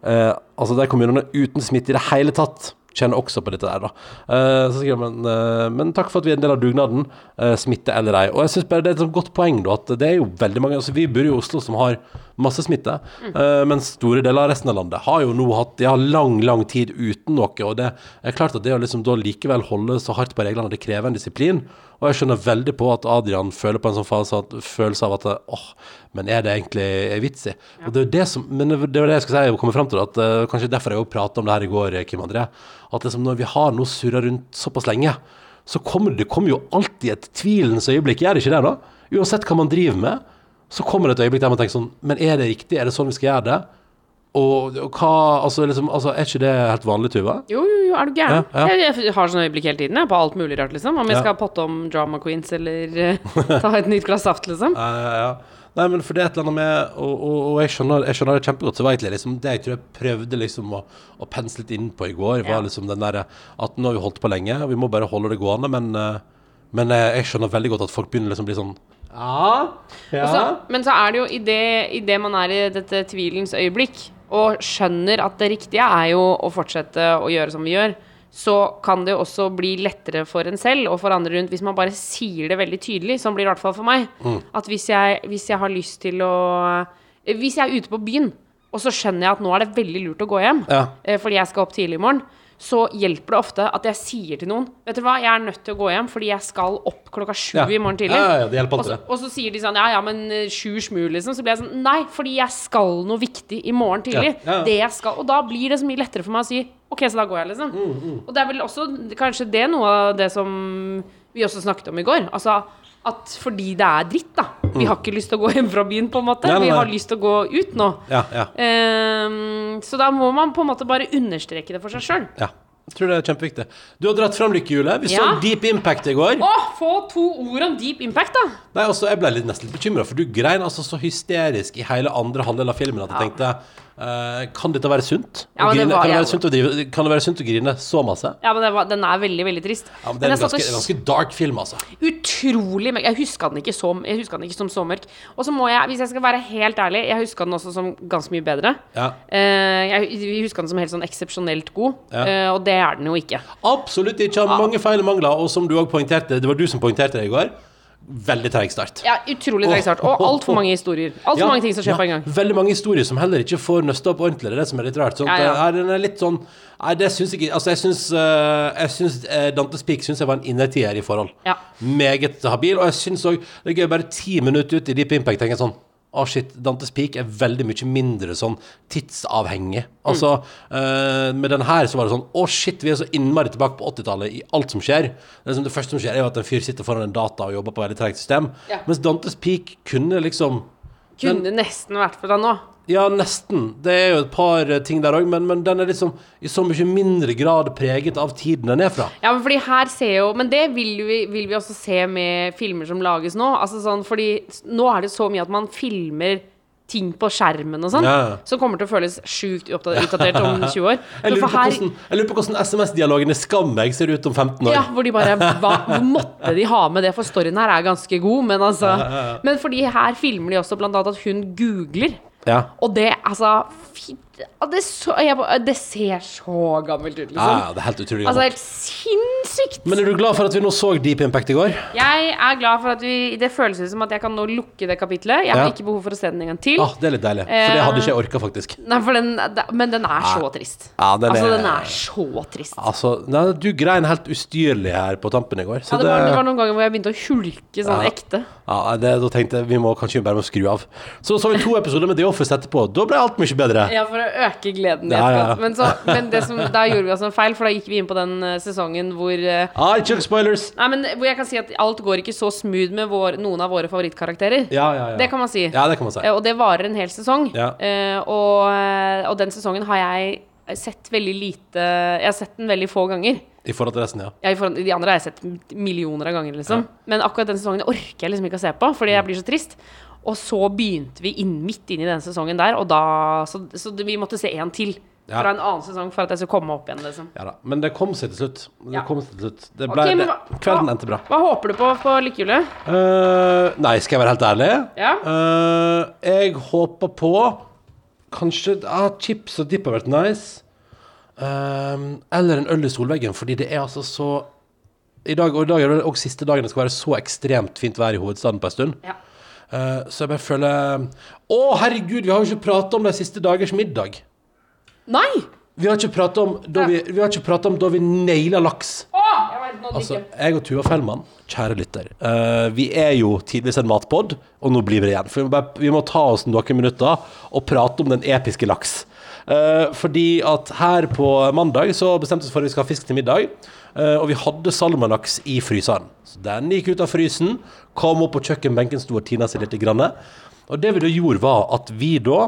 eh, Altså de kommunene uten smitte i det hele tatt kjenner også på dette der, da. Eh, så skriver han, eh, men takk for at vi er en del av dugnaden, eh, smitte eller ei. Og jeg syns bare det er et godt poeng, da, at det er jo veldig mange altså Vi bor i Oslo som har masse smitte, eh, mens store deler av resten av landet har jo nå hatt De har lang, lang tid uten noe, og det er klart at det å liksom da likevel holde så hardt på reglene, det krever en disiplin. Og jeg skjønner veldig på at Adrian føler på en sånn fase, følelse av at åh, men er det egentlig en vits i? Og det er det som, men det var det jeg skulle si, jeg kommer frem til, at uh, kanskje derfor jeg jo pratet om det her i går, Kim André, at liksom når vi har nå surret rundt såpass lenge, så kommer det kommer jo alltid et tvilens øyeblikk, gjør det ikke det da? Uansett hva man driver med, så kommer det et øyeblikk der man tenker sånn, men er det riktig, er det sånn vi skal gjøre det? Og, og hva, altså, liksom, altså, er ikke det helt vanlig, Tuva? Jo, jo, jo, er du gæren? Ja, ja. Jeg, jeg har sånne øyeblikk hele tiden, jeg, på alt mulig rart, liksom. Om jeg Ja. skal potte om drama queens eller uh, ta et nytt glass saft, liksom. Ja, ja, ja. Nei, men for det er et eller annet med Og, og, og jeg, skjønner, jeg skjønner det kjempegodt. Så var egentlig liksom det jeg tror jeg prøvde liksom å, å pense litt inn på i går, var liksom den derre at nå har vi holdt på lenge, og vi må bare holde det gående, men, eh, men eh, jeg skjønner veldig godt at folk begynner liksom å bli sånn Ja, ja. Og så, men så er det jo i det, i det man er i dette tvilens øyeblikk, og skjønner at det riktige er jo å fortsette å gjøre som vi gjør, så kan det jo også bli lettere for en selv og for andre rundt hvis man bare sier det veldig tydelig, som blir det i hvert fall for meg. At hvis jeg, hvis jeg har lyst til å Hvis jeg er ute på byen, og så skjønner jeg at nå er det veldig lurt å gå hjem, Ja. eh, fordi jeg skal opp tidlig i morgen, så hjelper det ofte at jeg sier til noen Vet du hva, jeg er nødt til å gå hjem fordi jeg skal opp klokka sju Ja. i morgen tidlig. Ja, ja, og, så, og så sier de sånn Ja, ja, men eh, sju smu, liksom. Så blir jeg sånn Nei, fordi jeg skal noe viktig i morgen tidlig. Det jeg skal Og da blir det så mye lettere for meg å si OK, så da går jeg, liksom. Mm, Og det er vel også kanskje det noe av det som vi også snakket om i går. Altså at fordi det er dritt, da. Vi har ikke lyst til å gå hjem fra byen, på en måte. Mm. Vi har lyst til å gå ut nå. Ja, ja, Um, så da må man på en måte bare understreke det for seg sjøl. ja. Jeg tror det er kjempeviktig. Du har dratt fram lykkehjulet. Vi så Deep Impact i går. Å, få to ord om deep impact, da! Nei, altså, Jeg ble litt, nesten litt bekymra, for du grein altså så hysterisk i hele andre halvdel av filmen at jeg tenkte eh, Kan dette være sunt? Ja, det var- kan, det være sunt drive, kan det være sunt å grine så masse? Ja, men det var, den er veldig, veldig trist. Ja, men Det er en ganske, ganske dark film, altså. utrolig mørk. Jeg huska den den ikke som så mørk. Og så må jeg, hvis jeg skal være helt ærlig, jeg huska den også som ganske mye bedre. Ja. Eh, jeg huska den som helt sånn eksepsjonelt god, Ja. eh, og det er den jo ikke. Absolutt ikke. Har mange feil og mangler, og som du også poengterte, det var du som poengterte det i går, veldig treig start. Ja, utrolig treig start. Og altfor mange historier. Altfor Ja, mange ting som skjer ja, på en gang. Veldig mange historier som heller ikke får nøsta opp ordentlig. Det er det som er litt rart. Sånn, Ja, eh, er litt sånn Nei, det syns jeg ikke Altså, jeg syns, eh, jeg syns eh, Dantes Peak syns jeg var en innertier i forhold. Ja. Meget habil. Og jeg syns òg Det er gøy, bare ti minutter ut i Deep Impact tenker jeg sånn Å, shit. Dantes Peak er veldig mye mindre sånn tidsavhengig. Altså, eh, med den her så var det sånn Å, shit, vi er så innmari tilbake på 80-tallet i alt som skjer. Det, som det første som skjer, er jo at en fyr sitter foran en data og jobber på et veldig tregt system. Ja. Mens Dantes Peak kunne liksom Kunne nesten vært deg nå. Ja, nesten. Det er jo et par eh, ting der òg, men, men den er liksom i så mye mindre grad preget av tiden den er fra. Ja, men fordi her ser jo Men det vil vi, vil vi også se med filmer som lages nå. Altså sånn, fordi nå er det så mye at man filmer ting på skjermen og sånn, Ja, som kommer til å føles sjukt utdatert om 20 år. Jeg lurer, her- hvordan, jeg lurer på hvordan SMS-dialogen i Skam jeg ser ut om 15 år. Ja, hvor de bare hva, måtte de ha med det? For storyen her er ganske god, men altså Men fordi her filmer de også blant annet at hun googler. Ja. Og det, altså fy, det, så, jeg, bare- det ser så gammelt ut, liksom. ja, det er helt utrolig. gammelt. Altså helt sinnssykt. Men er du glad for at vi nå så Deep Impact i går? Jeg er glad for at vi Det føles ut som at jeg kan nå lukke det kapitlet. Jeg har Ja. ikke behov for å se den en gang til. Ah, det er litt deilig. For det hadde ikke jeg orka, faktisk. Nei, for den, men den er så trist. Ja, den altså, er- den er så trist. Altså, nei, du grein helt ustyrlig her på tampen i går. Så Ja, det, var, det det, var noen ganger hvor jeg begynte å hulke sånn Ja. ekte. ja, det, da tenkte jeg vi må kanskje bare må skru av. Så så vi to episoder med The Office etterpå. Da ble alt mye bedre. Ja, for øke gleden i Ja, ja, ja. Men, så, men det som, da gjorde vi oss en feil, for da gikk vi inn på den eh, sesongen hvor eh, Ah, ikke spoilers. Nei, men hvor jeg kan si at alt går ikke så smooth med vår, noen av våre favorittkarakterer. Ja, ja, ja. Det kan man si. Ja, det kan man si. Eh, Og det varer en hel sesong. Ja. Eh, og, og den sesongen har jeg sett veldig lite Jeg har sett den veldig få ganger. I forhold til resten, ja. Ja, i forhold, de andre har jeg sett millioner av ganger, liksom. Men akkurat den sesongen orker jeg liksom ikke å se på, fordi jeg blir så trist. Og så begynte vi inn, midt inn i den sesongen der, og da Så, så vi måtte se en til. Ja. Fra en annen sesong for at jeg skulle komme opp igjen, liksom. ja da. Men det kom seg til slutt. Det Ja. kom seg til slutt. Det ble, okay, men det, kvelden hva- endte bra. Hva håper du på på lykkehjulet? Uh, nei, skal jeg være helt ærlig? Ja. Uh, jeg håper på Kanskje ah, chips og dip har vært nice. Uh, eller en øl i solveggen, fordi det er altså så I dag, og i dag også siste dagen det skal være så ekstremt fint vær i hovedstaden på en stund. Ja. Eh, så jeg bare føler Å, herregud, vi har jo ikke prata om de siste dagers middag. Nei! Vi har ikke prata om da vi, vi, har ikke pratet om da vi naila laks. Å, jeg vet nå Altså, jeg og Tuva Fellmann, kjære lytter, uh, vi er jo tidvis en matpod, og nå blir vi det igjen. For vi må, bare, vi må ta oss noen minutter og prate om den episke laks. Uh, fordi at her på mandag så bestemte vi oss for at vi skal ha fisk til middag, og vi hadde salmanaks i fryseren. Så den gikk ut av frysen, kom opp på kjøkkenbenken, sto og tina seg litt. Grann. Og det vi da gjorde, var at vi da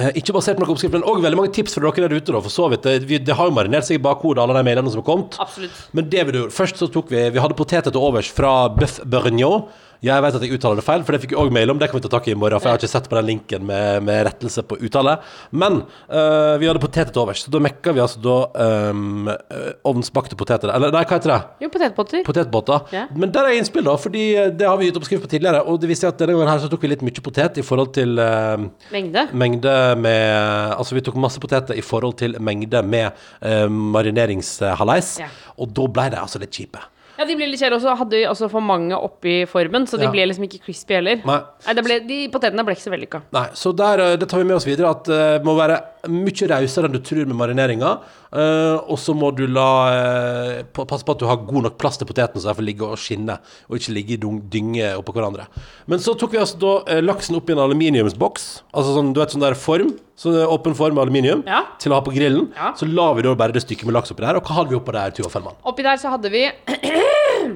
Eh, Ikke basert på noen oppskrift, men også veldig mange tips fra dere der ute. Da, for så vidt, det, vi, det har jo marinert seg i bakhodet, alle de mailene som har kommet. Absolutt. Men det vi gjorde, først så tok vi Vi hadde poteter til overs fra Bøff Bourgnon. Jeg vet at jeg uttaler det feil, for det fikk jeg òg mail om. Det kan vi ta tak i i morgen, for jeg har ikke sett på den linken med, med rettelse på uttale. Men øh, vi hadde poteter til overs, så da mekka vi altså da øh, ovnsbakte poteter. Eller nei, hva heter det? Jo, potetbåter. Potetbåter. Ja. Men der er innspill, da, fordi eh, det har vi gitt oppskrift på tidligere. Og det viste seg at denne gangen her så tok vi litt mye potet i forhold til øh, Mengde. mengde med Altså, vi tok masse poteter i forhold til mengde med uh, marineringshalais. Ja. Og da ble det altså litt kjipe. Ja, de ble litt kjedelige, og så hadde vi også for mange oppi formen, så de Ja. ble liksom ikke crispy heller. Nei. Nei, det ble, de potetene ble ikke så vellykka. Nei, så der, eh, det tar vi med oss videre at det det må være mye rausere enn du tror med marineringa. Eh, og så må du la uh, passe på at du har god nok plass til potetene, så de får ligge og skinne, og ikke ligge i dynge oppå hverandre. Men så tok vi altså da uh, laksen opp i en aluminiumsboks, altså sånn, du vet sånn der form, så er åpen form med aluminium, Ja. til å ha på grillen. Ja. Så la vi da bare det stykket med laks oppi der, og hva hadde vi oppå der, Tuva Fellmann? Oppi der så hadde vi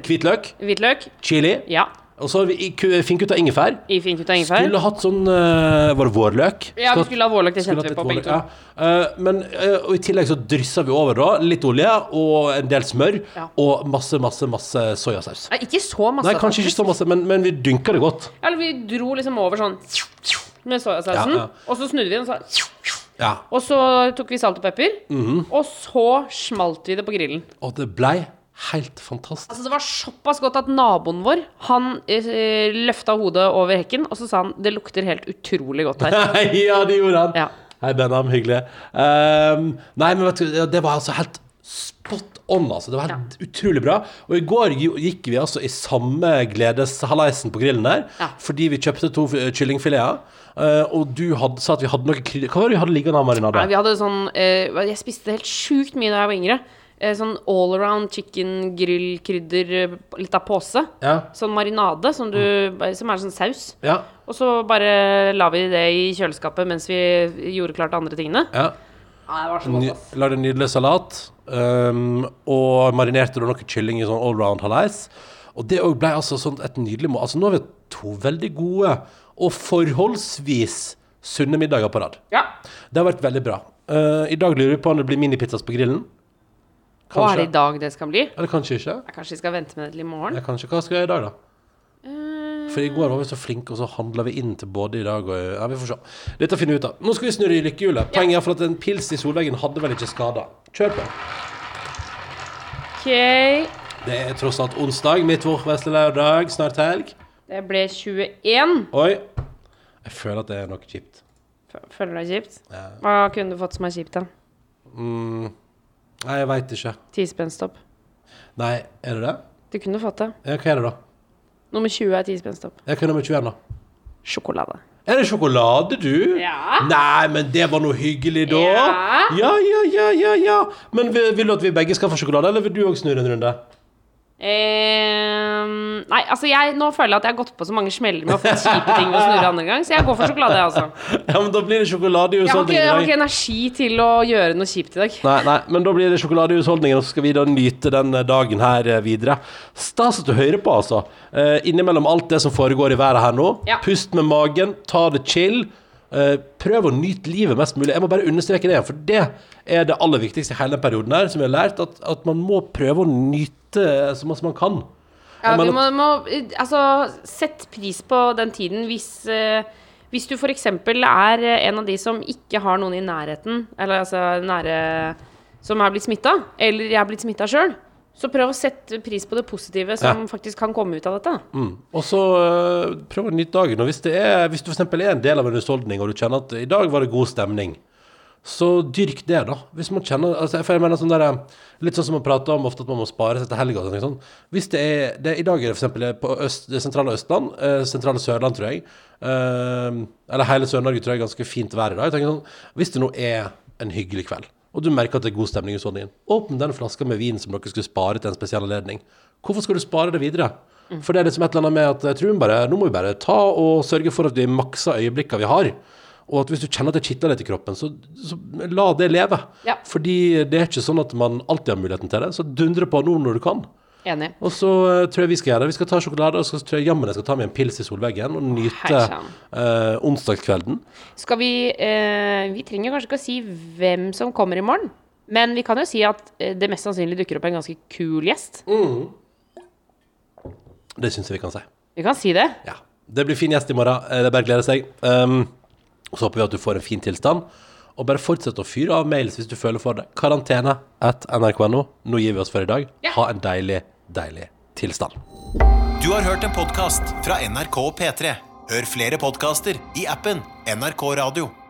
Hvitløk, hvitløk. chili, Ja. Og så i- ku- finkutta ingefær. I finkutta ingefær. Skulle hatt sånn uh, Var det vårløk? Ja, vi Skulle ha vårløk. Det kjente vi på begge to. ja. Uh, men, uh, og I tillegg så dryssa vi over da litt olje og en del smør Ja. og masse, masse masse soyasaus. Nei, ikke så masse. Nei, kanskje ikke så masse, men, men vi dynka det godt. Ja, eller vi dro liksom over sånn med soyasausen, Ja, og så snudde vi den, og så Ja. Og så tok vi salt og pepper, Mhm. og så smalt vi det på grillen. Og det blei helt fantastisk. Altså Det var såpass godt at naboen vår Han eh, løfta hodet over hekken, og så sa han det lukter helt utrolig godt her. ja, det gjorde han. Ja. Hei, Benham. Hyggelig. Um, nei, men vet du, det var altså helt spot on, altså. Det var helt utrolig bra. Og i går gikk vi altså i samme gledeshalaisen på grillen der, Ja. fordi vi kjøpte to kyllingfileter. Uh, og du hadde, sa at vi hadde noe krydder Hva var det vi hadde liggende av marinade? Nei, vi hadde sånn uh, Jeg spiste helt sjukt mye da jeg var yngre. Eh, sånn all around chicken grill krydder, litt av pose. Ja. Sånn marinade som, du, som er sånn saus. Ja. Og så bare la vi det i kjøleskapet mens vi gjorde klart de andre tingene. ja. Ja, det var så Ny, lagde en nydelig salat. Um, og marinerte da noe kylling i sånn allround-halais. Og det òg ble altså sånn et nydelig mål. Altså, nå har vi to veldig gode og forholdsvis sunne middager på rad. Ja. Det har vært veldig bra. Uh, I dag lurer vi på om det blir minipizzas på grillen. Og er det i dag det skal bli? Eller kanskje ikke. Jeg kanskje vi skal vente med det til i morgen? Ja, kanskje. Hva skal jeg i dag, da? Eh, For i går var vi så flinke, og så handla vi inn til både i dag og Ja, vi får se. Dette finner vi ut av. Nå skal vi snurre i lykkehjulet. Poenget er for at en pils i solveggen hadde vel ikke skada. Kjør på. OK. Det er tross alt onsdag, midtvår, vesle lørdag, snart helg. Det ble 21. Oi. Jeg føler at det er noe kjipt. Føler du deg kjipt? Ja. Hva kunne du fått som er kjipt, da? Mm. Nei, jeg veit ikke. Tispenstopp. Nei, er det det? Du kunne fått det. Ja, hva er det, da? Nummer 20 er tispenstopp. Ja, Hva er nummer 21, da? Sjokolade. Er det sjokolade, du? Ja. Nei, men det var noe hyggelig, da. Ja. ja, ja, ja. ja, ja. Men vil, vil du at vi begge skal få sjokolade, eller vil du òg snu en runde? Ehm, nei, altså jeg nå føler jeg at jeg har gått på så mange smeller med å få kjipe ting ved å snurre andre gang, så jeg går for sjokolade, jeg, altså. Ja, men da blir det sjokolade i Jeg har, ikke, jeg har ikke energi til å gjøre noe kjipt i dag. Nei, nei, men da blir det sjokolade i husholdningen, og så skal vi da nyte den eh, dagen her eh, videre. Stas at du hører på, altså. Eh, innimellom alt det som foregår i været her nå. Ja. Pust med magen, ta det chill. Eh, prøv å nyte livet mest mulig. Jeg må bare understreke det, for det er det aller viktigste i hele den perioden her, som vi har lært, at, at man må prøve å nyte eh, så som man kan. Ja, vi må, må Altså, sette pris på den tiden hvis uh, Hvis du f.eks. er eh, en av de som ikke har noen i nærheten, eller altså nære Som er blitt smitta, eller jeg er blitt smitta sjøl, så prøv å sette pris på det positive som faktisk kan komme ut av dette. Mm. Og så uh, prøv å nyte dagen. Og hvis, det er, hvis du eksempel er en del av en husholdning, og du kjenner at i dag var det god stemning, så dyrk det, da. Hvis man kjenner altså, For jeg mener sånn der, Litt sånn som man prater om ofte, at man må spare seg til helga. og sånn. Hvis det er det, I dag er det for eksempel på øst, det sentrale Østland, eh, sentrale Sørland, tror jeg. eh, eller hele Sør-Norge tror jeg er ganske fint vær i dag. Jeg tenker sånn, Hvis det nå er en hyggelig kveld, og du merker at det er god stemning i husholdningen, åpne den flaska med vin som dere skulle spare til en spesiell anledning. Hvorfor skal du spare det videre? For det er liksom et eller annet med at jeg tror bare, nå må vi bare ta og sørge for at vi makser øyeblikkene vi har. Og at hvis du kjenner at det kitler litt i kroppen, så, så la det leve. Ja. Fordi det er ikke sånn at man alltid har muligheten til det. Så dundre på nå når du kan. Enig. Og så eh, tror jeg vi skal gjøre det. Vi skal ta sjokolade, og så tror jeg jammen jeg skal ta med en pils i solveggen og nyte eh, onsdagskvelden. Skal vi eh, Vi trenger kanskje ikke å si hvem som kommer i morgen. Men vi kan jo si at eh, det mest sannsynlig dukker opp en ganske kul gjest. Det syns jeg vi kan si. Vi kan si det. Ja. Det blir fin gjest i morgen. Eh, Det er bare å glede seg. Um, og så håper vi at du får en fin tilstand. Og bare fortsett å fyre av mails hvis du føler for det. Karantene at nrk.no. Nå gir vi oss for i dag. Ja. Ha en deilig, deilig tilstand. Du har hørt en podkast fra NRK og P3. Hør flere podkaster i appen NRK Radio.